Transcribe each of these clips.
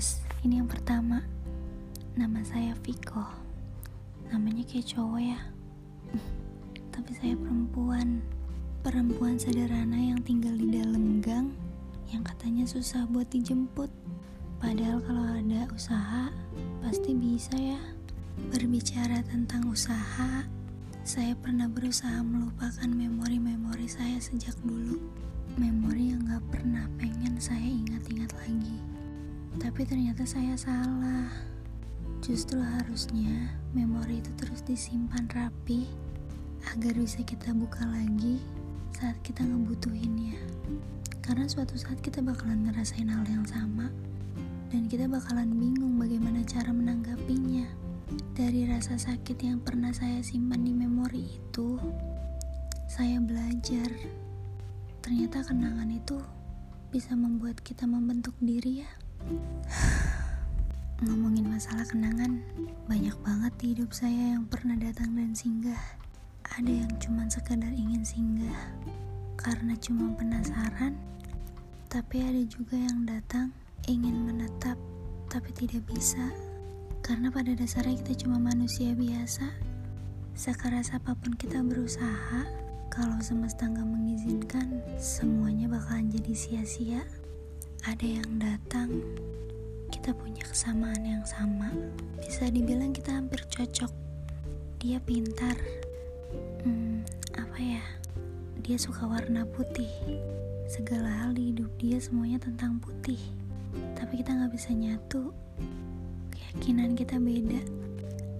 Awas, ini yang pertama. Nama saya Viko. Namanya kayak cowok ya. Tapi saya perempuan. Perempuan sederhana yang tinggal di dalam gang yang katanya susah buat dijemput. Padahal kalau ada usaha, pasti bisa ya. Berbicara tentang usaha, saya pernah berusaha melupakan memori-memori saya sejak dulu. Memori yang gak pernah pengen saya ingat-ingat lagi. Tapi ternyata saya salah. Justru harusnya memori itu terus disimpan rapi agar bisa kita buka lagi saat kita ngebutuhinnya. Karena suatu saat kita bakalan ngerasain hal yang sama dan kita bakalan bingung bagaimana cara menanggapinya. Dari rasa sakit yang pernah saya simpan di memori itu, saya belajar. Ternyata kenangan itu bisa membuat kita membentuk diri ya. Ngomongin masalah kenangan, banyak banget di hidup saya yang pernah datang dan singgah. Ada yang cuma sekadar ingin singgah karena cuma penasaran, tapi ada juga yang datang ingin menetap tapi tidak bisa. Karena pada dasarnya kita cuma manusia biasa. Sekeras apa pun kita berusaha, kalau semesta nggak mengizinkan, semuanya bakalan jadi sia-sia. Ada yang datang, kita punya kesamaan yang sama. Bisa dibilang kita hampir cocok. Dia pintar. Hmm, apa ya? Dia suka warna putih. Segala hal di hidup dia semuanya tentang putih. Tapi kita nggak bisa nyatu. Keyakinan kita beda.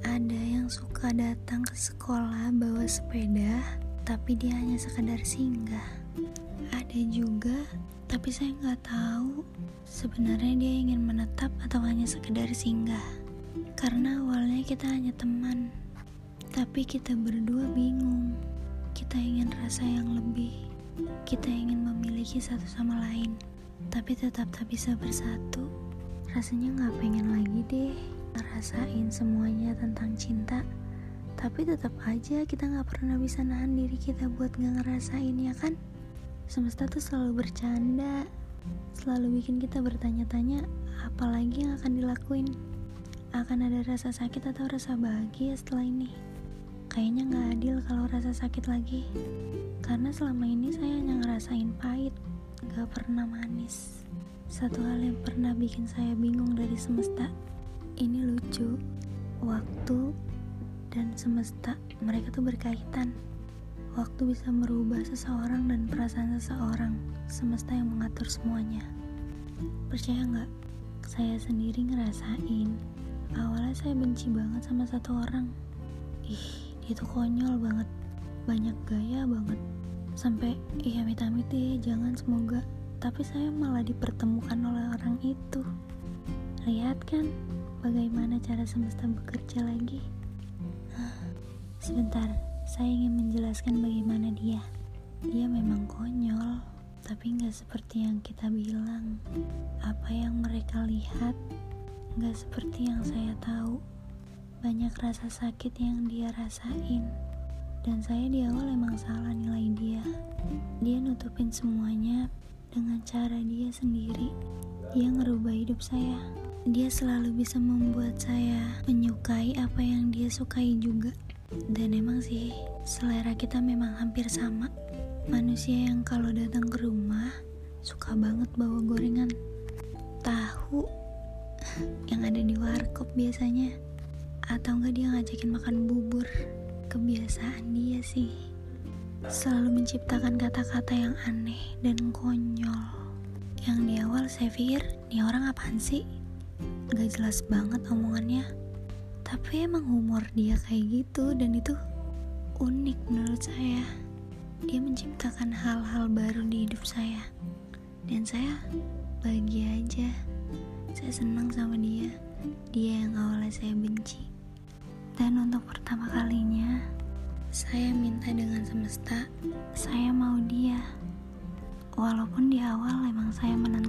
Ada yang suka datang ke sekolah bawa sepeda, tapi dia hanya sekadar singgah. Ada juga, tapi saya nggak tahu sebenarnya dia ingin menetap atau hanya sekedar singgah. Karena awalnya kita hanya teman, tapi kita berdua bingung. Kita ingin rasa yang lebih. Kita ingin memiliki satu sama lain, tapi tetap tak bisa bersatu. Rasanya nggak pengen lagi deh ngerasain semuanya tentang cinta. Tapi tetap aja kita nggak pernah bisa nahan diri kita buat nggak ngerasain ya kan? Semesta tuh selalu bercanda, selalu bikin kita bertanya-tanya apalagi yang akan dilakuin. Akan ada rasa sakit atau rasa bahagia setelah ini? Kayaknya nggak adil kalau rasa sakit lagi. Karena selama ini saya hanya ngerasain pahit, nggak pernah manis. Satu hal yang pernah bikin saya bingung dari semesta. Ini lucu. Waktu dan semesta, mereka tuh berkaitan. Waktu bisa merubah seseorang dan perasaan seseorang. Semesta yang mengatur semuanya. Percaya nggak? Saya sendiri ngerasain. Awalnya saya benci banget sama satu orang. Ih, dia tuh konyol banget. Banyak gaya banget. Sampai, iya amit-amit jangan semoga. Tapi saya malah dipertemukan oleh orang itu. Lihat kan, bagaimana cara semesta bekerja lagi. Sebentar, saya ingin menjelaskan bagaimana dia. Dia memang konyol, tapi nggak seperti yang kita bilang. Apa yang mereka lihat nggak seperti yang saya tahu. Banyak rasa sakit yang dia rasain, dan saya di awal emang salah nilai dia. Dia nutupin semuanya dengan cara dia sendiri. Dia ngerubah hidup saya. Dia selalu bisa membuat saya menyukai apa yang dia sukai juga. Dan emang sih, selera kita memang hampir sama. Manusia yang kalau datang ke rumah suka banget bawa gorengan tahu yang ada di warkop biasanya. Atau enggak dia ngajakin makan bubur. Kebiasaan dia sih. Selalu menciptakan kata-kata yang aneh dan konyol. Yang di awal saya pikir, ini orang apaan sih? Gak jelas banget omongannya tapi emang humor dia kayak gitu dan itu unik menurut saya. Dia menciptakan hal-hal baru di hidup saya. Dan saya bahagia aja. Saya senang sama dia. Dia yang awalnya saya benci. Dan untuk pertama kalinya saya minta dengan semesta saya mau dia. Walaupun di awal emang saya you